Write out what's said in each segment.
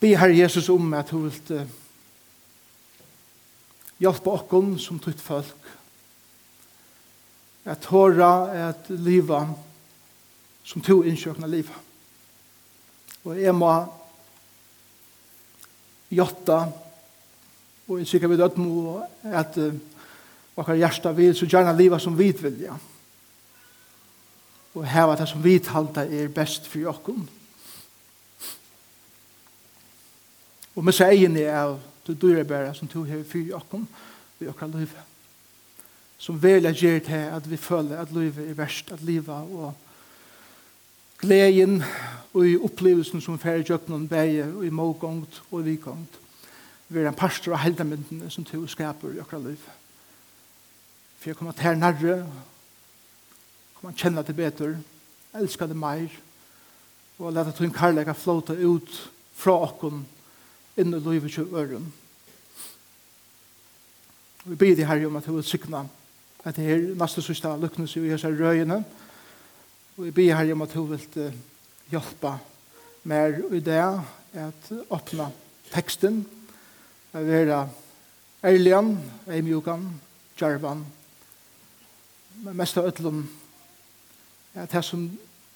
Be Herre Jesus om at du vil uh, hjelpe oss som tøyt folk. At håra, at liva, som to innsjøkna liva. Og jeg må hjelpe og jeg sikker vi dødt må at uh, okkar hjersta vil så gjerne liva som vi vilja. Og heva det som vi halda er best for okken. Og Og med seg egen er av du dyrer bare som tog her fyr okken vi okker liv. Som velja gjør til at vi føler at livet er verst, at livet og gleden og i opplevelsen som færre jøkken bæger og i mågångt og i vikongt vi er en pastor av heldamyndene som tog skaper i okker liv. For jeg kommer til her nærre kommer kjenne det bedre elsker det mer og lette tog en karlæg flåta ut fra okken inn i livet til øren. Vi ber de herre om at du vil sykne at det er neste sørste lukknes i hese røyene. Og vi ber herre om at du vil hjelpe mer i det at åpne teksten at være ærligen, eimjukan, djervan men mest av øtlom at det som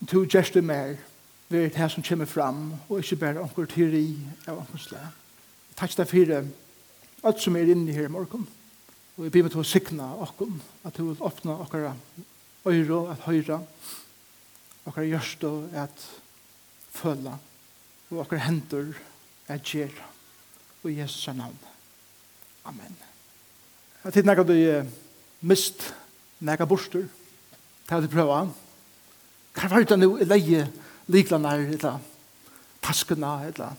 to gjerste mer er vi er det som kommer fram, og ikke bare anker teori av anker slag. Takk deg for alt som er inne her i morgen. Og jeg blir med til å sikne okken, at du vil åpne okkara øyre, at høyre, okkara hjørste, at føle, og okkara hender, at gjøre. Og i Jesus navn. Amen. Jeg har tid nægget du mist nægget borster. Det har du prøvd. Hva var det nå i leie? liklanar, eller taskuna, eller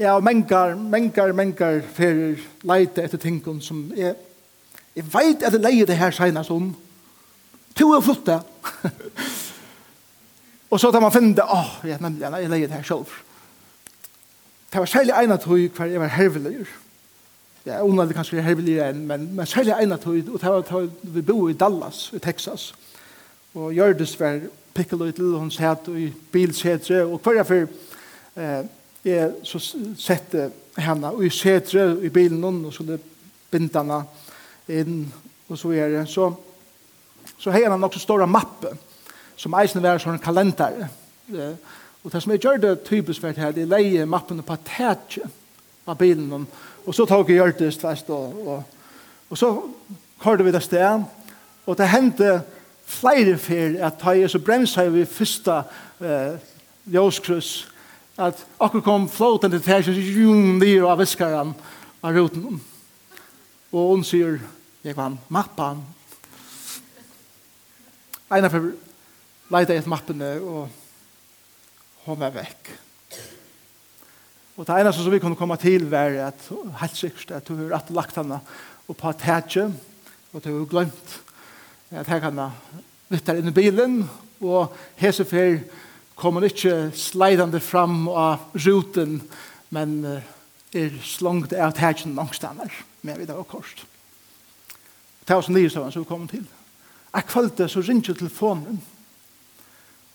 Ja, og mengar, mengar, mengar fyrir leite etter tingum som er Jeg veit at jeg leier det her senast om. To er flotte. og så tar man finne det. Åh, oh, ja, nemlig, jeg leier det her selv. Det var særlig ena tog hver jeg var hervelig Ja, unna det kanskje er herveligur enn, men, men særlig ena tog, og det var vi bo i Dallas, i Texas. Og Gjørdes var pikkel ut til hun og i bilsetre, og hver for eh, jeg så sette henne og i setre i bilen, og så det bindt henne inn, og så er det. Så, så har han også stora mappe, som eisen var sånn kalender. Eh, og det som jeg gjør det typisk for det her, det er leie mappene på tætje av bilen, og så tok jeg gjør det, og, og, og så kørte vi det sted, og det hendte flere fyr at ta jeg så bremsa vi første eh, jøskryss at akkur kom flåten til tæsjen jung nir av viskaren av roten og hun sier jeg kan mappan. Han Einar for leita etter mappene og hon var vekk. Og det eneste som vi kunne komme til var at helt sikkert at du har rett lagt henne og på tætje og du har glemt at Jeg kan henne vitt inn i bilen, og hese fer kom hun ikke sleidende fram av ruten, men er slångt av tegjen langstander, men vi da var korst. Det var som nye søvann som vi kom til. Jeg kvalte så ringte telefonen,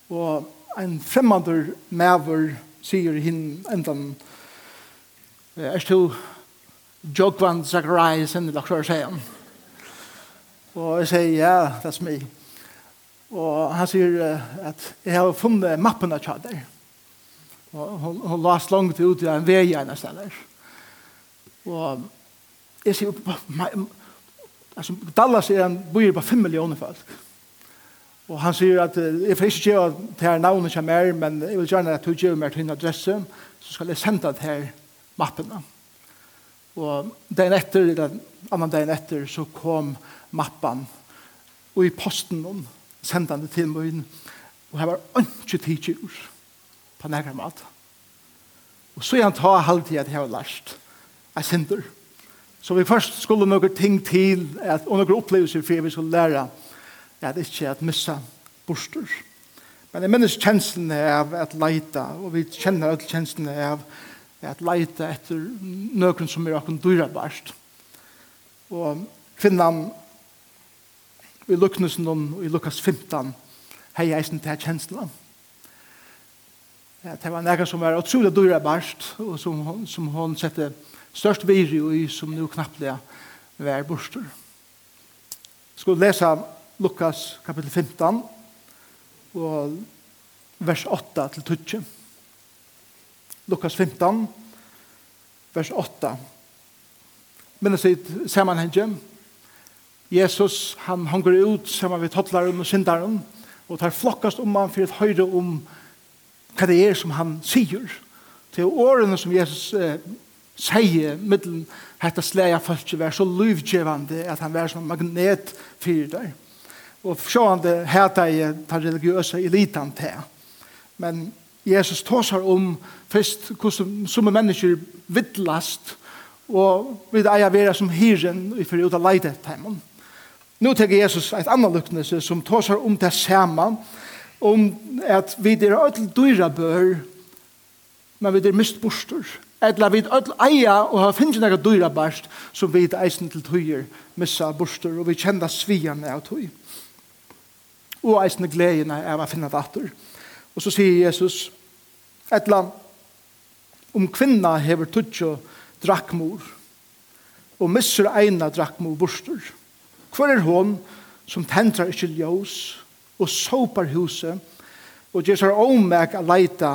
og en fremmander maver sier hinn endan er to Jogvan Zacharias enn i lakrør seg Og jeg sier, ja, that's me. Og han sier uh, at jeg har funnet mappen av tjader. Og hun, hun las langt ut i en vei en gjerne steder. Og jeg sier, altså, Dallas er en bor på 5 millioner folk. Og han sier at uh, jeg får ikke gjøre det her navnet som er, men jeg vil gjerne at du gjør meg til en adresse, så skal jeg sende det her mappene. Og dagen etter, eller annen dagen etter, så kom mappan og i posten om sendande til min og her var ikke tidsjur på nærkere mat og så er han ta halvtid at jeg har lært jeg synder så vi først skulle noen ting til at, og noen opplevelser for vi skulle lære at ikke at missa borster men jeg minnes kjenslene av at leita og vi kjenner alle kjenslene av at leita etter noen som er akkur dyrabarst og kvinnan i Luknesen og i Lukas 15 hei eisen til kjensla. Ja, det var nega som var utrolig dyra barst og som, som hon sette størst viri i som nu knapplega var borster. Skal läsa Lukas kapitel 15 og vers 8 til 20. Lukas 15 vers 8. Men det sier sammanhengen Jesus, han hongur ut saman vi tottlaren og syndaren, og tar flokkast om han for å høyre om hva det er som han sier. Til årene som Jesus eh, sier, middelen hette slæja fölkje, vær så livgjevande at han vær som magnet fyrir der. Og sjående hette i den religiøse elitan til. Men Jesus tåsar om først hvordan som mennesker vittlast, og vi eier være som hyren i fyrir ut av leidet heimann. Nu teker Jesus et annet luknelse som tåsar om det samme, om at vi er ødel dyra bør, men vi er mist borster. Eller vi er ødel eia og har finnet nega dyra børst, som vi er eisen til tøyer missa borster, og vi kjenner svian av tøy. Og eisen gleden av å finne datter. Og så sier Jesus, et eller om kvinna hever tutsjo drakkmor, og misser eina drakkmor borster, og Hvor er hon som tentrar ikke ljós og sopar huset og gjør seg omek å leite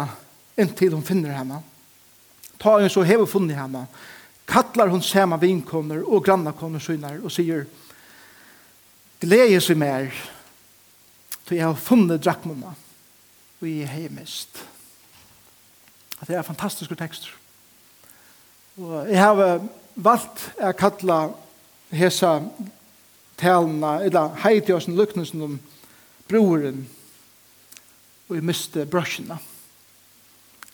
inntil hun finner henne. Ta hun så hever funnet henne. Kallar hun samme vinkoner og grannakoner synar og sier Gledes vi mer til jeg har funnet drakmona og jeg har mist. Det er fantastiske tekster. Og jeg har valgt å kalla hesa talene, eller heiti i oss lukkene som om broren og vi miste brøsjene.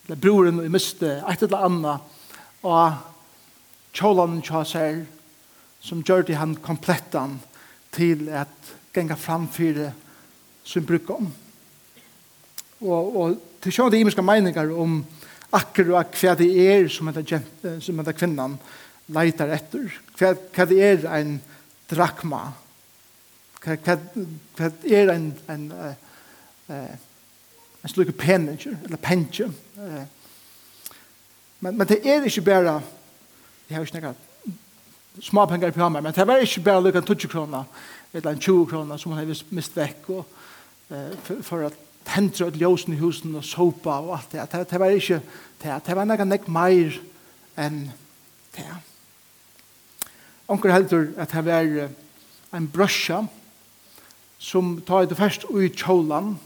Eller broren og vi miste et eller annet og kjålene kjøser som gjør det han komplettan til at genga framfyre sin bruk om. Og, og til sjå det imiske meninger om akkurat hva det er som er som heter kvinnan leitar etter. Hva, hva det er en kvinnan drakma. Hva, er en, en, en, en slik penninger, eller penje. Men, men det er ikke bare, jeg har ikke nekka små penger på meg, men det er ikke bare lukka 20 kroner, eller en 20 kroner som man har mist vekk, og, for, for at tendre ut ljósen i husen og sopa og alt det. Det, det var ikke det. Det var nekka nekk meir enn det. Onker heldur at det var en brøsja som tar det først ui tjålan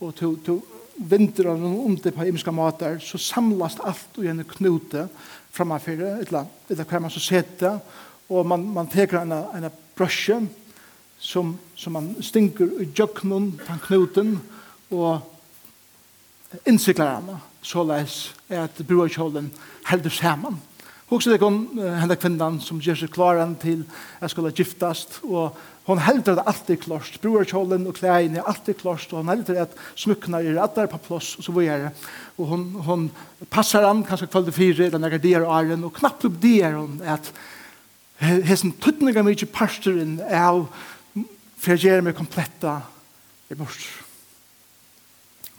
og til to vinter av noen under på imiska mater så samlas alt ui en knute framanfyrir eller etla man så sette og man, man teker en, en brøsja som, som man stinker ui jøknun på knuten og innsiklar henne så leis er at bruarkjålen heldur saman. Hugsa deg om henda kvinnan som gjør seg klaren til at skulle giftast, og hon heldur det alltid klart. Brorkjolen og klæin er alltid klart, og hon heldur at smukkna er allar på plåss, og så var det. Og hon, hon passar an, kanskje kvöld og fire, den er der og og knappt opp det er hon at hessen tuttninga mykje parsteren av for jeg gjør meg kompletta i bort.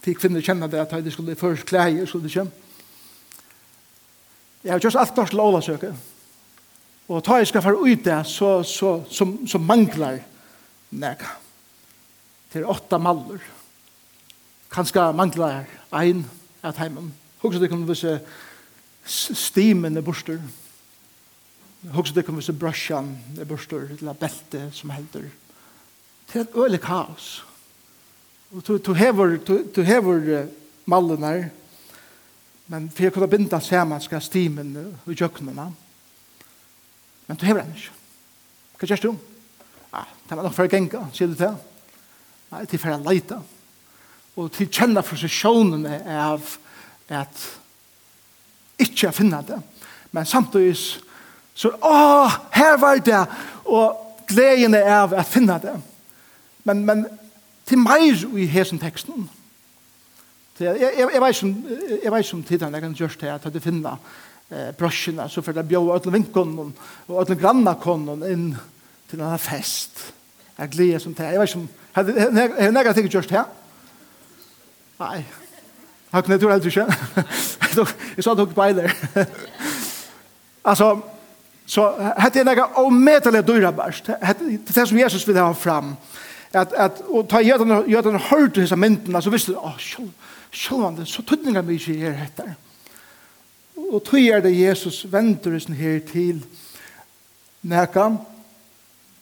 Fikk kvinner kjenne det at de skulle først klæger, skulle de kjenne Jeg har gjort alt norsk lovlasøke. Og ta jeg skal fara ut det, så, så, så, så manglar nega. Til åtta maller. Kanskje manglar ein av heimen. Hugsa det kan vise stimen er borster. Hugsa det kan vise brushan er borster, eller belte som helder. er et øyelig kaos. Og du, du hever, du, du hever mallen her, Men for jeg kunne binda saman skal stimen og jøknene. Men du hever den ikke. Hva gjør du? Ja, det var nok for å genga, sier du til. Nei, til for å leite. Og til kjenne frustrasjonene av at ikke finna det. Men samtidig så, åh, her var det. Og gleden er av å finne det. Men, men til meg i hesen teksten, Så jeg, jeg, jeg, vet som, jeg vet som tidligere jeg kan gjøre det at jeg finner eh, brøsjene, så for jeg bjør alle vinkene og alle grannene inn til denne fest. Jeg gleder som det. Jeg vet som, har jeg nægget ikke gjort det? Nei. Jeg har knetur helt ikke. Jeg sa det ikke beiler. Altså, så hette jeg nægget å medelig dyra bæst. Det er det som Jesus vil ha fram. Det at, at, og ta jødene, jødene hørte disse myndene, så visste de, åh, sjølv, sjølvande, så tøtninga mig ikke er etter. Og tog er det Jesus venter oss her til nækka,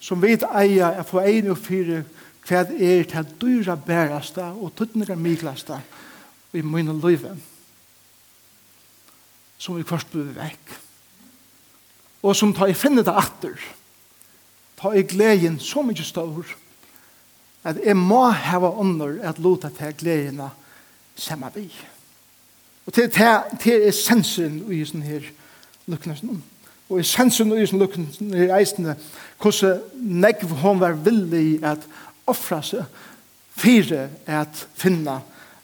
som vet eia, er for ein og fire, hva er til dyra bærasta og tøtninga miklasta i mine løyve som vi først blir vekk. Og som tar i finne det atter, tar i gleden så mykje større, at jeg må hava ånder at lota til gledene samme vi. Og til, til, til essensen i sånne her lukkene. Og essensen i sånne lukkene her eisene, hvordan negv hun var villig at offra seg fire at finna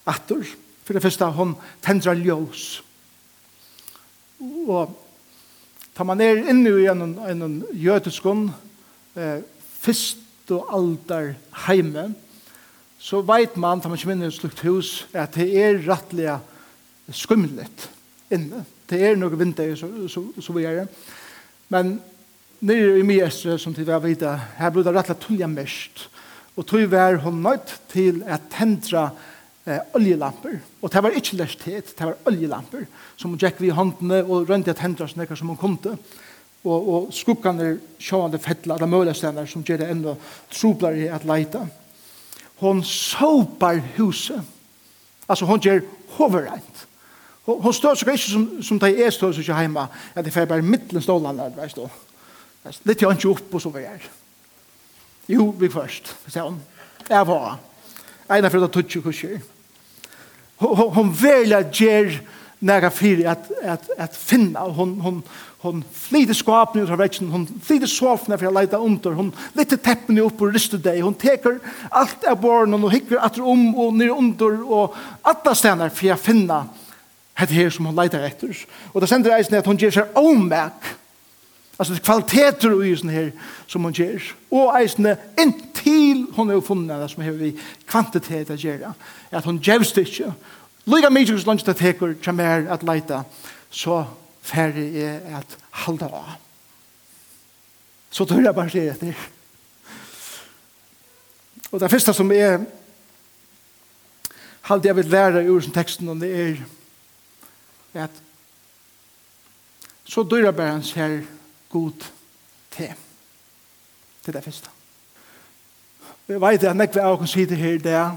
atter. For det første, hun tendra ljós. Og tar man er inne i en, en jødeskånd, eh, fyrst altar heime, så veit man, tar man ikke minne i slukt hus, at det er rettelig skummelig inne. Det er noe vinter, så, så, så vi er det. Men nere i Miestre, som til å vite, her ble det rettelig tulja mest. Og tog var hun nødt til å tendre eh, oljelamper. Og det var ikke lærstet, det var oljelamper, som hun gikk vid håndene og rønte å tendre seg som hun kom til og, og skukkene sjående fettla, det eller mølestene som gjør det enda trobler i at leita. Hon såpar huset. Altså hon gjør hoverrent. Hon, hon står så ikke som, som de er stås ikke hjemme, at det er bare mittelen stålene, veist du. Litt jo ikke opp og så vi er. Jo, vi først, sier hon. Jeg var. Einar for at tutsi kusir. Hon, hon velja gjer nega fyrir at, at, at finna. Hon, hon, Hon flyter skapene ut av veggen, hon flyter sofene for å leite under, hon lytter teppene opp og ryster deg, hon teker alt av barn og hikker atter om og nere under og alle stener for å finne det her som hon leiter etter. Og det sender eisen at hon gjør seg omak, altså det kvaliteter og isen her som hon gjør, og eisen inntil hon har funnet det som har vi kvantitet å gjøre, at hon gjevst ikke. Lyga mye hos langt det teker kommer at leita. så færre er at halda av. Så tør jeg bare sier etter. Og det første som er halde jeg vil lære i sin teksten om det er at så dør jeg bare hans her god te. Det er det første. Vi vet at nekve av oss sitter her i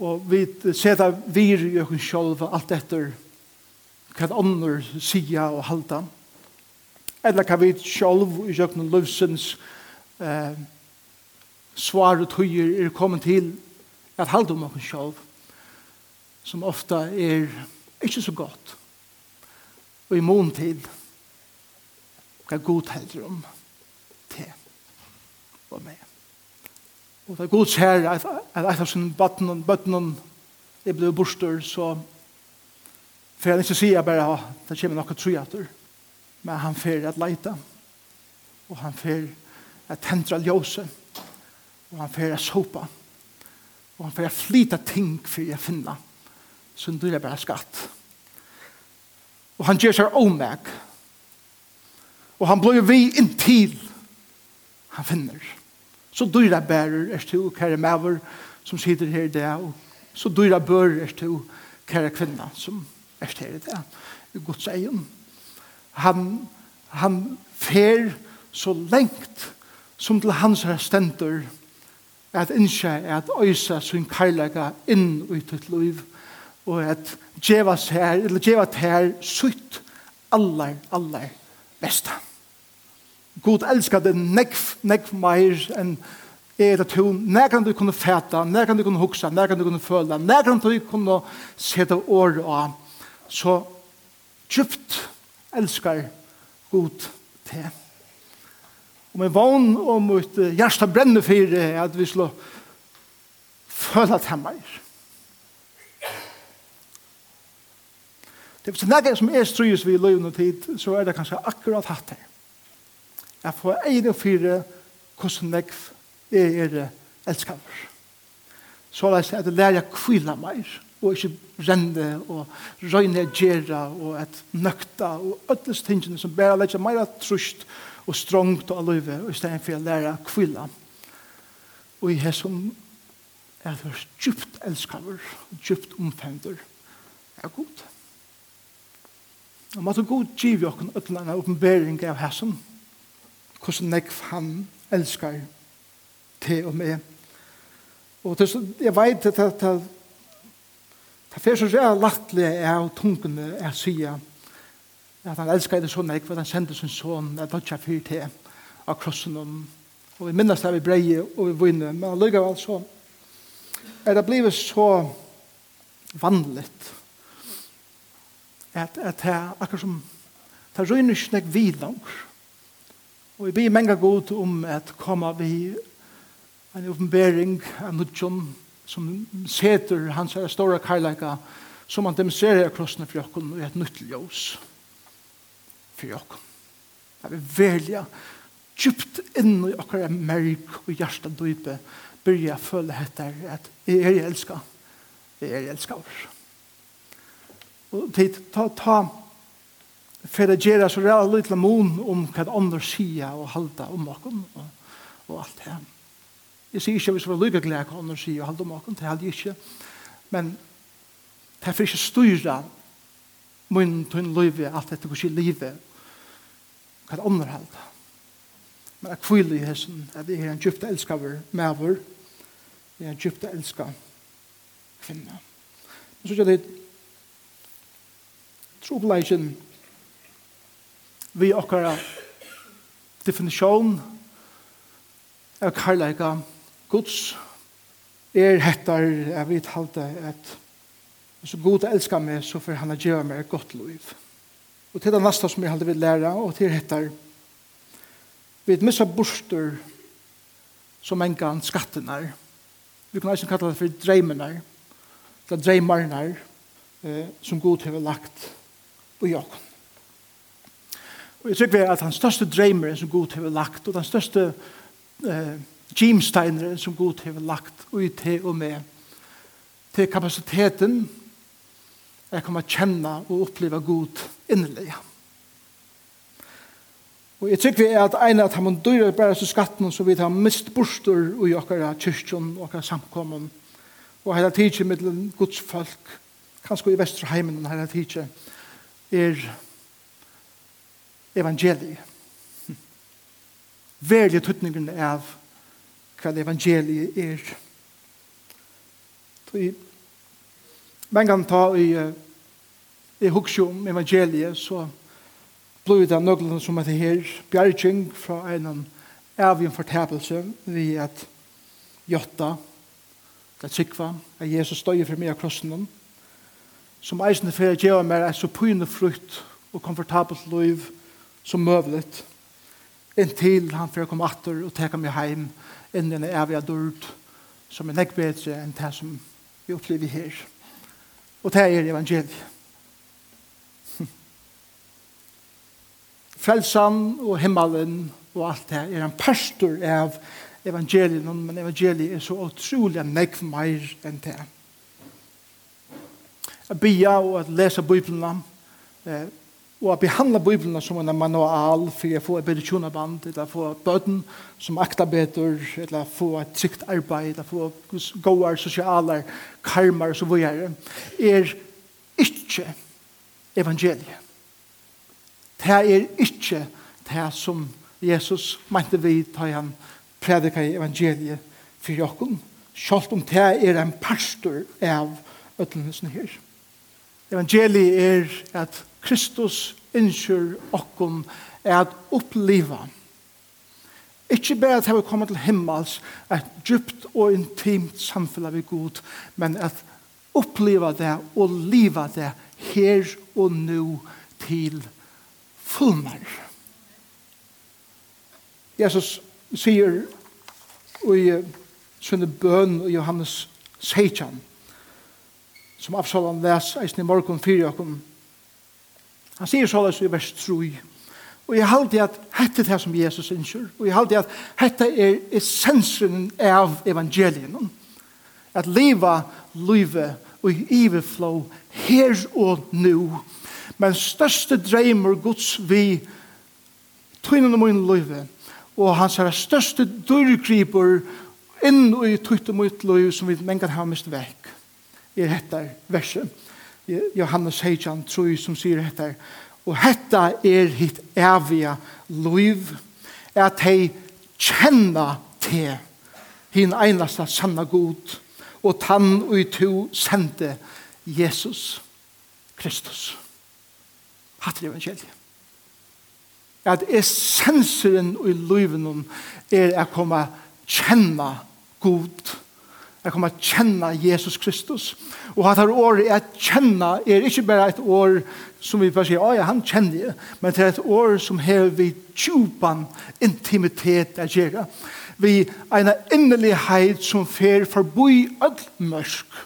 og vi setter vir i oss selv alt etter det hva ånder sier og halda, eller hva vi selv i jøknen løvsens eh, svar og tøyer er kommet til at halda om oss selv, som ofta er ikke så godt, og i mån til hva god helder om te og meg. Og det er god ser at, at, at, at, at, at, at, at, at, at, så For han ikke sier bare, ja, det kommer noen trojater. Men han fer at leita. Og han fer at tentra ljøse. Og han fer at sopa. Og han fer at flita ting for jeg finna. Så nu er bare skatt. Og han gjør seg omeg. Og han blir vi inntil han finner. Så dyra bærer er til kære maver som sitter her i dag. Så dyra bør er til kære kvinna som finner efter det, i Guds egen. Han, han fer så lengt som til hans stender at innskje at øysa sin karlaga inn i ditt liv og at djeva her, eller djeva ter sutt aller, aller besta. God elskar det nekv, nekv meir enn er det to, nærkant du kunne fæta, nærkant du kunne huksa, nærkant du kunne føla, nærkant du kunne seta år av, så djupt elskar god te. Og med vogn og mot hjärsta brenner for er at vi slår føle til meg. Det er nægge som er strys vi i løyvn og tid, så er det kanskje akkurat hatt her. Jeg får en og fire hvordan jeg er elskaver. Så la oss at jeg lærer jeg kvila meg og ikke renne og røyne gjerra og et nøkta og ødles tingene som bare legger mer trusht og strongt og aløyve i stedet for å lære kvilla og i her som er det djupt elskaver og djupt omfender er god og måtte god giv jo okken ødlene oppenbering av her som hvordan nekv han elskar til og med og til, jeg vet at det Det fyrir så ræða lattelig er av tungene er sida at han elskar det sånn ekv, for han sender sin son, at han kjær fyrt til av krossen om. Og vi minnes det vi breie, og vi vinner, men han lykker vel så er det blivet så vanligt at, at det er akkurat som det røyner ikke nek vidlang, Og vi blir mange god om at komme vi en oppenbering av nudjon, som seter hans her store karlæka som han demonstrerer av krossene for jokken og et nytt ljøs for jokken. Jeg vil velja djupt inn i okkar merk og hjertet dype byrja jeg føle etter at jeg er elska jeg er elska oss og tid ta, ta for det så det litt om hva andre sier og halda om okken og, og alt det her Jeg sier ikke hvis vi var lykke glede kan han si, og halde om åkken, det halde jeg ikke. Men det er for ikke styra min tunn løyve, alt dette går ikke livet, hva det underhald. Men jeg kviler i hessen, at jeg er en djupte elskaver med vår, jeg er en djupte elska kvinne. Men så er det trobleisen vi okkara definisjon av karlæga Guds er hettar jeg vet halte at så god elskar meg så får han gjøre meg et godt liv. Og til det neste som jeg halte vil lære og til hettar vi et missa borster som en gang skattenar. Vi kan ikke kalla det for dreimenar det dreimarnar eh, som god har lagt på jakon. Og jeg tykker at den største dreimeren som god har lagt og den største eh, Gimsteineren som Gud har lagt ut til og med til kapasiteten jeg kommer kjenne og oppleve Gud innerlig. Og jeg tykker vi er at en av dem dyrer bare så skatten så vi tar mist borster og i okkara kyrkjon og okkara samkommun og hele tidsje med Guds folk kanskje i Vesterheimen hele tidsje er evangeliet. Verlig tøtningen av hva evangeliet er. Så men kan ta i i huksjo om evangeliet, så blir det noe som heter her, bjergjeng fra en av en fortæpelse ved at Jotta, det er sikva, at Jesus støyer for meg av krossen, som eisende for å gjøre meg er så pyne frukt og komfortabelt liv som møvlet, inntil han får komme atter og teka meg heim inn i en evig adult som er nekk bedre enn det som vi opplever her. Og det er evangeliet. Frelsan og himmelen og alt det er en pastor av evangeliet, men evangeliet er så utrolig nekk mer enn det. At bia og at lesa Bibelen eh, og å behandle Bibelen som en manual for å få et bedre tjonaband, eller få bøten som akta bedre, eller få et trygt arbeid, eller få gode sosiale karmer, så videre, er ikke evangeliet. Det er ikke det som Jesus mente vi ta han predika i evangeliet for jokken, selv om det er en pastor av ødelheten her. Evangeliet er at Kristus innskjør okkom er at oppliva. Ikke bare at vi kommer til himmels, et djupt og intimt samfunn vi god, men at oppliva det og liva det her og nå til fullmer. Jesus sier i sønne bøn og Johannes Seitjan, som Absalom les eisen i morgen fyrir okkom, Han sier så i vers 3. Og jeg halte at hette det som Jesus innskjør. Og jeg halte at hette er essensen av evangelien. At leva livet og iverflå her og nu. Men største dreimer Guds vi tøynen og min livet. Og hans er største dyrgriper inn i tøyt og mitt liv som vi mengan har mist vekk. I dette verset. Johannes Heijan, tror som sier dette. Og dette er hitt evige liv, at de kjenner til hin einasta sanna god, og tann og i to sende Jesus Kristus. Hatt er evangeliet. At essensen i livet er å komme kjenne god Jeg kommer å kjenne Jesus Kristus. Og at her året er kjenne er ikke bare et år som vi bare sier, ja, han kjenner jeg, men det er et år som har vi tjupan intimitet å gjøre. Vi er en innelighet som fer forbi all mørk.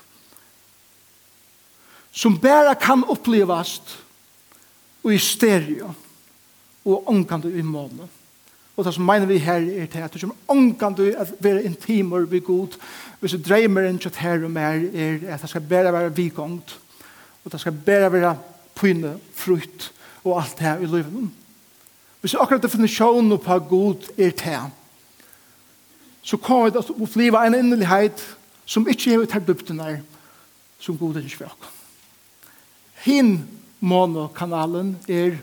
Som bare kan opplevast og i stereo og omkant i måneden. Og det som mener vi her er til at du kommer ångan du at være intimer vi god. Hvis du dreimer en kjøtt her og mer er at det skal bare være vikongt. Og det skal bare være pyne, frukt og alt det her i livet. Hvis du akkurat definisjonen på god er til så kommer det å oppleve en innelighet som ikke er til dybdene som god er ikke for. Hin monokanalen er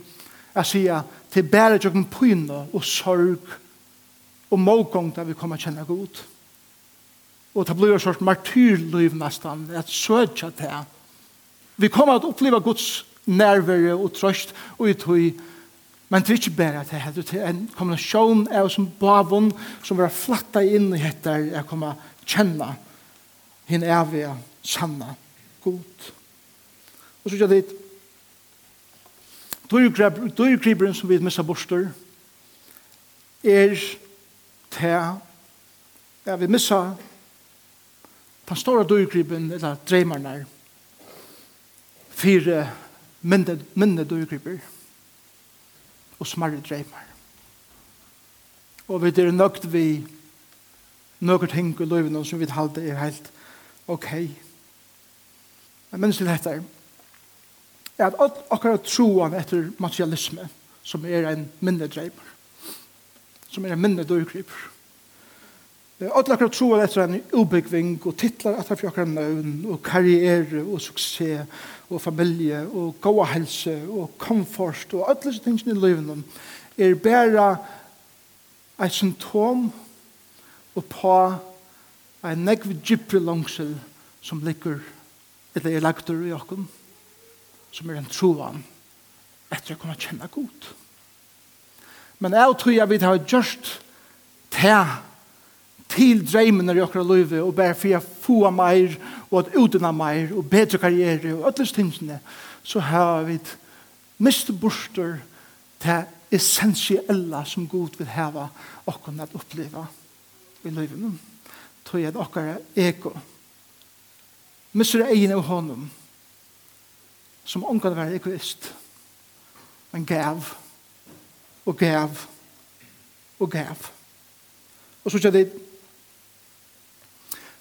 jeg sier til bære jokken pyna og sorg og målgång der vi kommer kjenne god. Og det blir en sorts martyrliv nesten, et søtja til. Vi kommer å oppleva Guds nærvare og trøst og i tøy, men det er ikke bare at det er en kombinasjon av som bavon som var flatta inn i etter jeg kommer kjenne henne evige sanne, god. Og så gjør det Dyrkriberen som vi missa borster er til ja, vi missa den store dyrkriben, eller dreimerne, fire mindre, mindre dyrkriber og smarre dreimar. Og vi er nøgt vi nøkker ting i løyvene som vi halte er helt ok. Men minst til dette er, at akkurat troen etter materialisme, som er en mindre dreiber, som er en mindre dørgriper. Alle akkurat troen etter en ubyggving og titlar etter for akkurat nøvn og karriere og suksess og familie og gåa helse og komfort og alle disse tingene i livet er bare et symptom og på en negv djupri langsel som ligger eller er lagt i akkurat som er en troan etter å kunne kjenne god. Men jeg tror jeg vil ha gjort til til dreimene i okra løyve og bare for jeg få mer og at utena mer og bedre karriere og ødles tingene så har vi mist borster til essentiella som god vil heva okkur at oppleva i løyve. Tror jeg at okkara ego misser egin av honom som omkring være egoist. Men gav, og gav, og gav. Og så sier det,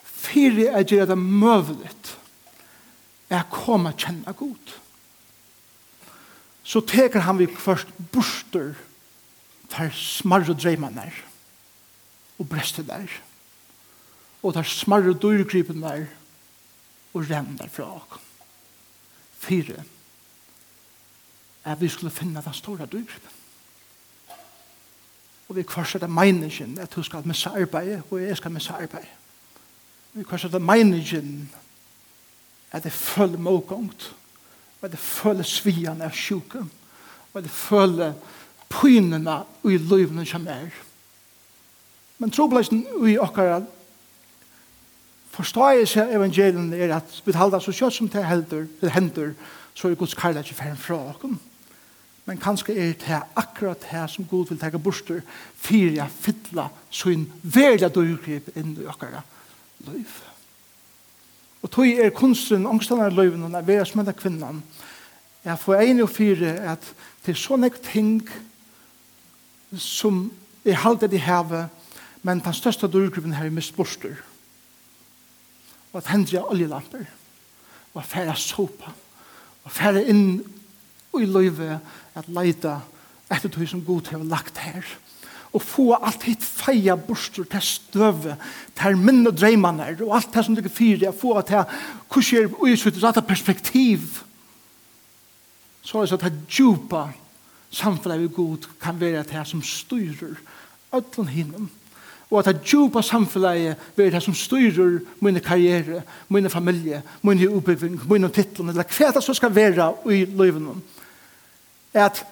fyrir er gjør det møvlet, er koma kjenna god. Så teker han vi først borster, tar smarre og og brester der, og der smarre og dyrgripen der, og renner fra åkken fire er vi skulle finne den store dyrpen. Og vi kvarser det meningen at du skal missa arbeid, og jeg skal missa arbeid. Vi kvarser det meningen at jeg føler målgångt, og at jeg føler svian av sjuken, og at jeg føler pynene i løyvene som er. Men trobladsen i okkara forståelse av evangelien er at vi halda så kjøtt som det helder, det hender, så er Guds kærlighet ikke ferdig fra oss. Men kanskje er det akkurat det som Gud vil teke borster, fyra, fytla, en verda døygrip inn i okkara løyv. Og tog er kunsten, angstene av løyven, og vera som en av kvinnan, jeg får en og fire at det er sånne ting som er halde i havet, men den største døygripen her er mist borster og at hendja oljelamper og at færa sopa og færa inn i løyve at leida etter tog som god har lagt her? Og få alt hitt feia borster til støve til minn og dreimane, og alt det som du fyrir få til kurser er uisutt rata perspektiv så er det at det djupa samfunnet vi god kan være det som styrer ötlun hinnom og at det djupa samfunnet vil det som styrer min karriere, min familie, min oppbygging, min titlen, eller hva det som skal være i livet. Er At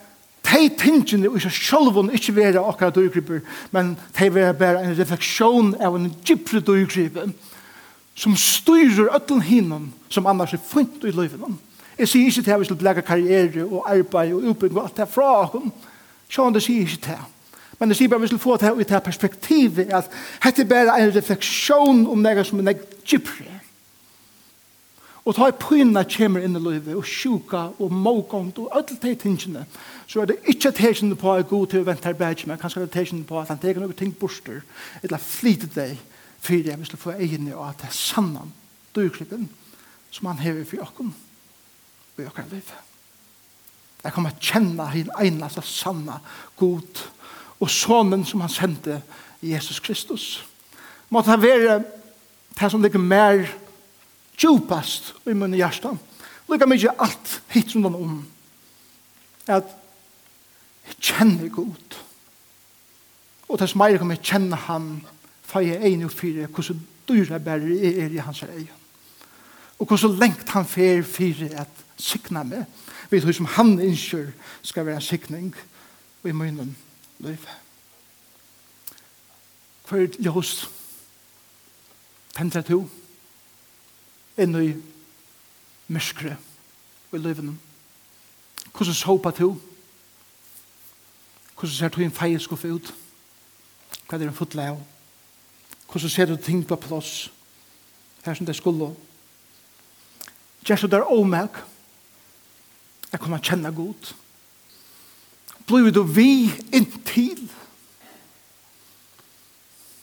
de tingene i seg selv ikke være akkurat dyrgriper, men de vil være en refleksjon av en djupere dyrgriper som styrer øtlen hinnom som annars er funnet i livet. Jeg sier ikke til at vi skal lage karriere og arbeid og utbygging og alt det fra oss. Sjån, det sier ikke til Men det sier bare vi skal få det ut av perspektivet at dette er bare en refleksjon om det som er gypre. Og ta i pyna kommer inn i livet, og sjuka, og mågånd, og alle de tingene, så er det ikke tegene på at god til å vente her bedre, men kanskje det tegene på at han teger noen ting borster, eller flyter deg, for jeg vil få egen i at det er sannan dyrklippen som han hever for åkken, og i åkken liv. Jeg kommer til å kjenne henne eneste sanna god og sonen som han sendte, Jesus Kristus. Måtte han være det som ligger mer djupast i min hjärsta. Lykke mye alt hit den om. At jeg kjenner Gud. Og det som er kommer kjenne han for jeg er enig og fire hvordan dyre bærer jeg er i hans øye. Og hvordan lengt han fer fire at sikna meg. Vet du som han innskjør skal være en sikning i munnen liv. Hva er ljøs tendra to inn i myskre i livene. Hvordan såpa to? Hvordan ser to en feie skuffe ut? Hva er det en fotle av? Hvordan ser du ting på plass? Her som det skulle. Gjerst du der omek? Jeg kommer kjenne godt. Blir du vi inn til.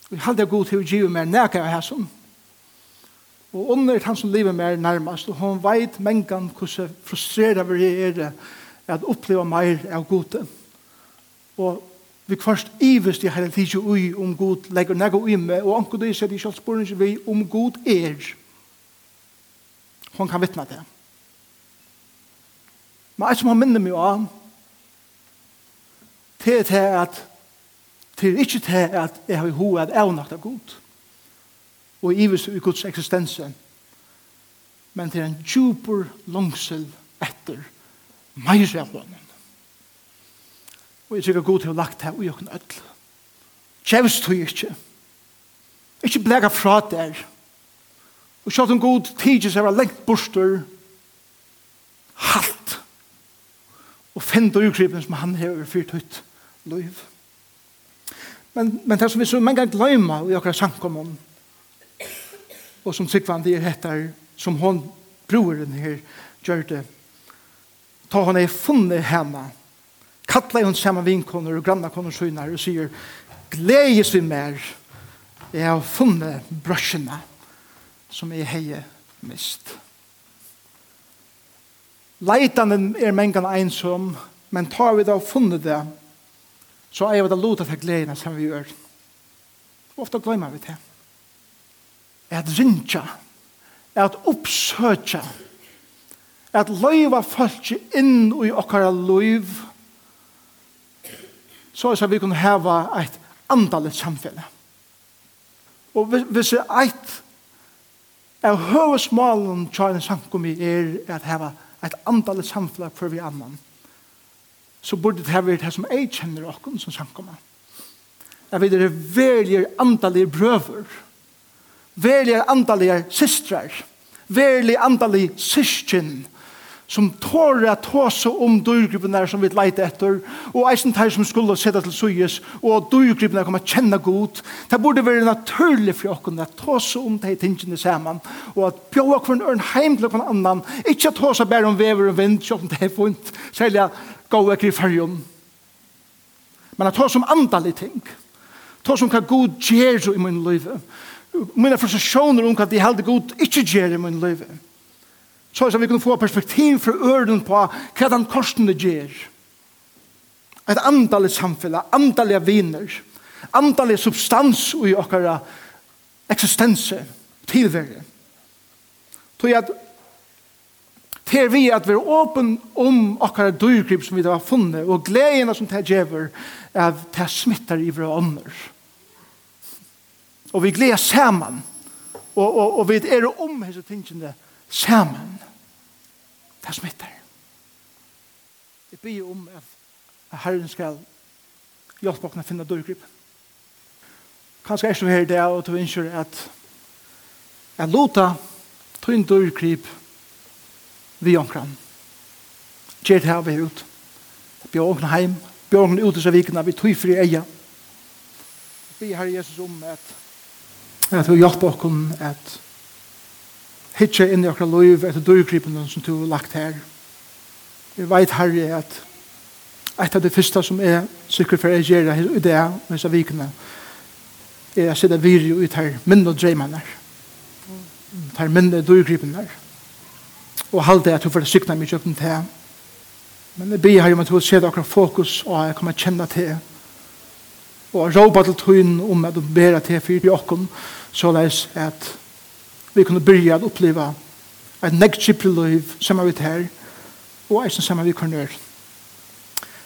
Vi halde god til å give meg nækka av hæsson. Og under er han som lever meg nærmast, og hon veit mengan hvordan frustrera vi er at oppleva meir av gode. Og vi kvarst ivest i hele tidsje ui om god legger nægge ui meg, og anker det sier de kjalt spørsmål vi om god er. Hon kan vittna det. Men jeg som har minnet meg av, til det er at til ikke til at jeg har hoa at jeg avnagt av god og ivis i Guds eksistens men til en djuper langsel etter meir av honom og jeg sikker god til å lagt her og jokken ødel kjevst tog ikke ikke blega fra der og sjalt en god tidsi seg var lengt borster halt og finn og ukrypen som han hever fyrt høyt liv. Men, men det som vi så mange ganger glemmer i akkurat sankommun, og som Sikvandi er hettar, som hon broren her gjør det, ta hon er funnet henne, kattla hon saman vinkoner og grannakoner synar og sier, gledes vi mer, jeg har funnet brøsjene som jeg heie mist. Leitanen er mengan einsom, men tar vi da funnet det, så er det lot av gledene som vi gjør. Ofte glemmer vi det. At rinja, at oppsøkja, at løyva folk inn i okkara løyv, så er vi kunne heva eit andalet samfunn. Og hvis det er et av høvesmalen tja en samkomi er at heva eit andalet samfunn for vi annan så burde det här det som jeg kjenner och som samkommer. Jeg vet att det är väljer antaliga bröver, väljer antaliga systrar, väljer andalige syskjen, som tårer at tåse om dyrgruppene som vi leite etter, og eisen tar som skulle sette til suyes, og dyrgruppene kommer kjenne godt. Det burde være naturlig for dere at tåse om de tingene sammen, og at bjøa kvann ørn heim til noen annan, ikke tåse bare om vever og vind, selv om det er vondt, særlig at gå ekki i fyrjum. Men at ta som andalig ting, ta som hva god gjer i min liv, mina frustrasjoner om hva de held god ikke gjer i min liv, så er vi kunne få perspektiv fra øren på hva den korsene gjer. Et andalig samfunn, andalige viner, andalig substans i okkara eksistense, tilvære. Så at til vi at vi er åpen om akkara dyrgrip som vi har funnet, og gledene som det gjør, at det smittar i våre ånder. Og vi gleder sammen, og, og, og vi er om hese tingene sammen. Det smittar. Jeg blir om at, Herren skal hjelpe oss å finne dyrgrip. Kanskje er det her det, og du ønsker at jeg låter tog en dyrgrip, vi omkran. det her vi ut. Bjør omkran heim. Bjør omkran ut i vikna. Vi tog fri eia. Vi har Jesus om at at vi hjelper okken at hitje inn i okra loiv etter dørgripen som du har lagt her. Vi veit herre at et av det første som er sikkert for å gjøre her i det med disse vikene er å sitte viri ut her minne og dreimene her. Her minne dørgripen her og halde at du får sykna mye om til. Men jeg ber her om at du ser akkurat fokus og jeg kommer kjenne til og råpa til tøyen om at du ber til for i okken så leis at vi kunne byrja å oppleva et negtskiplig liv som er vi her og eisen som er vi vidt gjøre.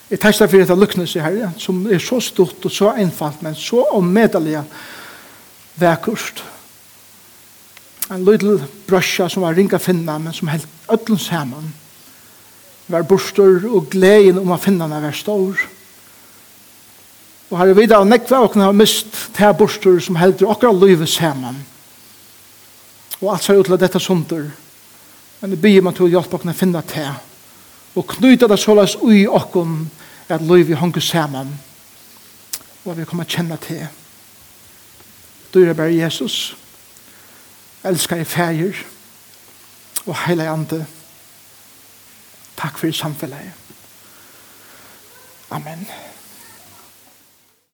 Jeg testar for dette lukknes her som er så stort og så einfalt men så ommedelig vekkert en liten brøsja som var ringa finna, men som held öllum saman. Var bostor og gleden om å finna den var stor. Og her er vi da nekva og har mist til bostor som heldur okra lyve saman. Og alt ser ut til dette sunder. Men det byr man til å hjelpe okra finna til. Og knyta det såleis ui okkon at lyve hongu saman. Og vi kommer kjenne til. Du er bare Jesus. Jesus. Elskar i fæger og heilig ande. Takk for samfellet. Amen.